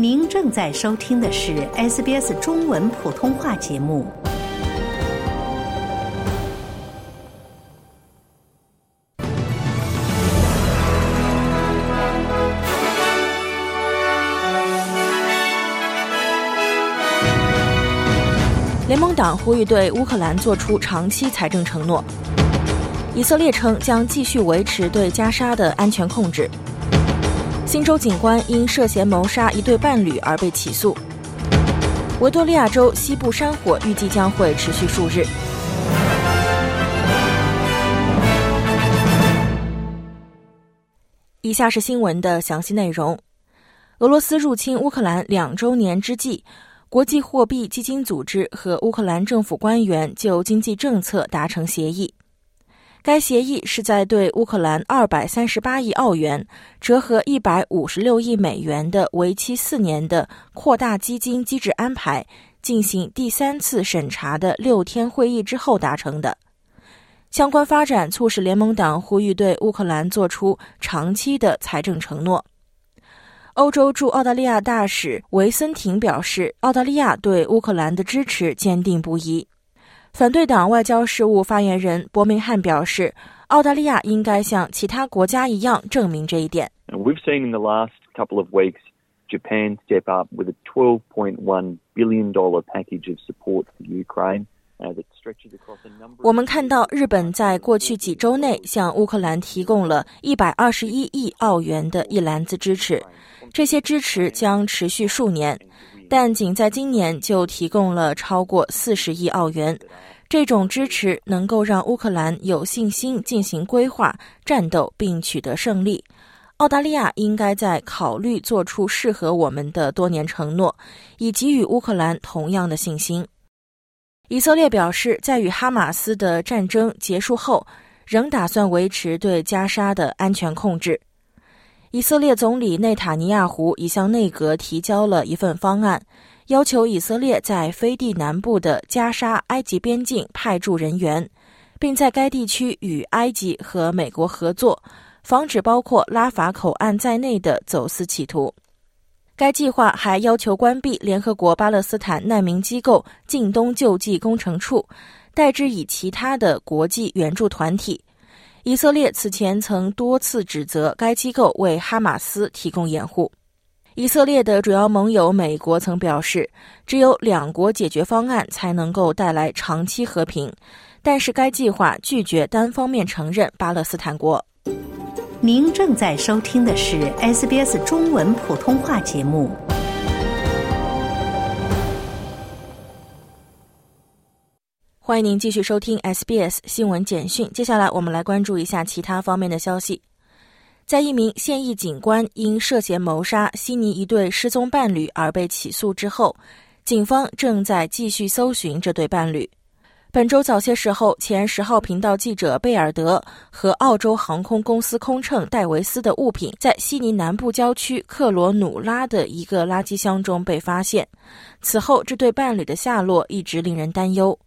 您正在收听的是 SBS 中文普通话节目。联盟党呼吁对乌克兰做出长期财政承诺。以色列称将继续维持对加沙的安全控制。新州警官因涉嫌谋杀一对伴侣而被起诉。维多利亚州西部山火预计将会持续数日。以下是新闻的详细内容：俄罗斯入侵乌克兰两周年之际，国际货币基金组织和乌克兰政府官员就经济政策达成协议。该协议是在对乌克兰二百三十八亿澳元（折合一百五十六亿美元）的为期四年的扩大基金机制安排进行第三次审查的六天会议之后达成的。相关发展促使联盟党呼吁对乌克兰做出长期的财政承诺。欧洲驻澳大利亚大使维森廷表示，澳大利亚对乌克兰的支持坚定不移。反对党外交事务发言人伯明翰表示，澳大利亚应该像其他国家一样证明这一点。We've seen in the last couple of weeks Japan step up with a 12.1 billion dollar package of support for Ukraine. 我们看到日本在过去几周内向乌克兰提供了一百二十一亿澳元的一篮子支持，这些支持将持续数年。但仅在今年就提供了超过四十亿澳元，这种支持能够让乌克兰有信心进行规划、战斗并取得胜利。澳大利亚应该在考虑做出适合我们的多年承诺，以给予乌克兰同样的信心。以色列表示，在与哈马斯的战争结束后，仍打算维持对加沙的安全控制。以色列总理内塔尼亚胡已向内阁提交了一份方案，要求以色列在飞地南部的加沙埃及边境派驻人员，并在该地区与埃及和美国合作，防止包括拉法口岸在内的走私企图。该计划还要求关闭联合国巴勒斯坦难民机构近东救济工程处，代之以其他的国际援助团体。以色列此前曾多次指责该机构为哈马斯提供掩护。以色列的主要盟友美国曾表示，只有两国解决方案才能够带来长期和平，但是该计划拒绝单方面承认巴勒斯坦国。您正在收听的是 SBS 中文普通话节目。欢迎您继续收听 SBS 新闻简讯。接下来，我们来关注一下其他方面的消息。在一名现役警官因涉嫌谋杀悉尼一对失踪伴侣而被起诉之后，警方正在继续搜寻这对伴侣。本周早些时候，前十号频道记者贝尔德和澳洲航空公司空乘戴维斯的物品在悉尼南部郊区克罗努拉的一个垃圾箱中被发现。此后，这对伴侣的下落一直令人担忧。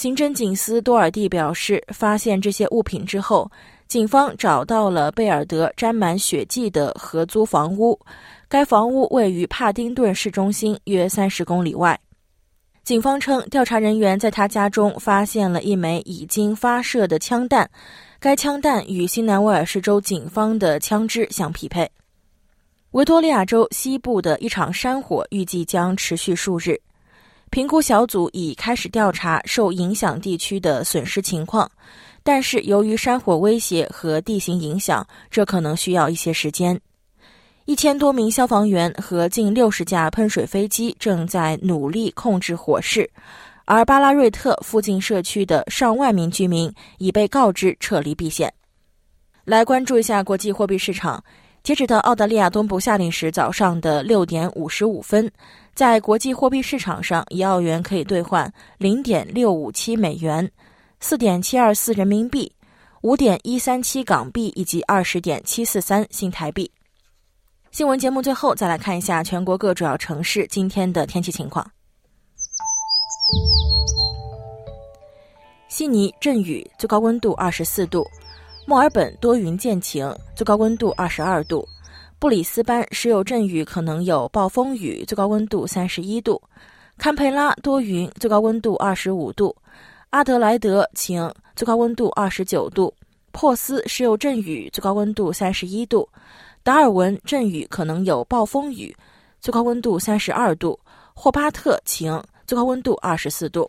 刑侦警司多尔蒂表示，发现这些物品之后，警方找到了贝尔德沾满血迹的合租房屋。该房屋位于帕丁顿市中心约三十公里外。警方称，调查人员在他家中发现了一枚已经发射的枪弹，该枪弹与新南威尔士州警方的枪支相匹配。维多利亚州西部的一场山火预计将持续数日。评估小组已开始调查受影响地区的损失情况，但是由于山火威胁和地形影响，这可能需要一些时间。一千多名消防员和近六十架喷水飞机正在努力控制火势，而巴拉瑞特附近社区的上万名居民已被告知撤离避险。来关注一下国际货币市场。截止到澳大利亚东部夏令时早上的六点五十五分，在国际货币市场上，一澳元可以兑换零点六五七美元、四点七二四人民币、五点一三七港币以及二十点七四三新台币。新闻节目最后再来看一下全国各主要城市今天的天气情况：悉尼阵雨，最高温度二十四度。墨尔本多云见晴，最高温度二十二度；布里斯班时有阵雨，可能有暴风雨，最高温度三十一度；堪培拉多云，最高温度二十五度；阿德莱德晴，最高温度二十九度；珀斯时有阵雨，最高温度三十一度；达尔文阵雨，可能有暴风雨，最高温度三十二度；霍巴特晴，最高温度二十四度。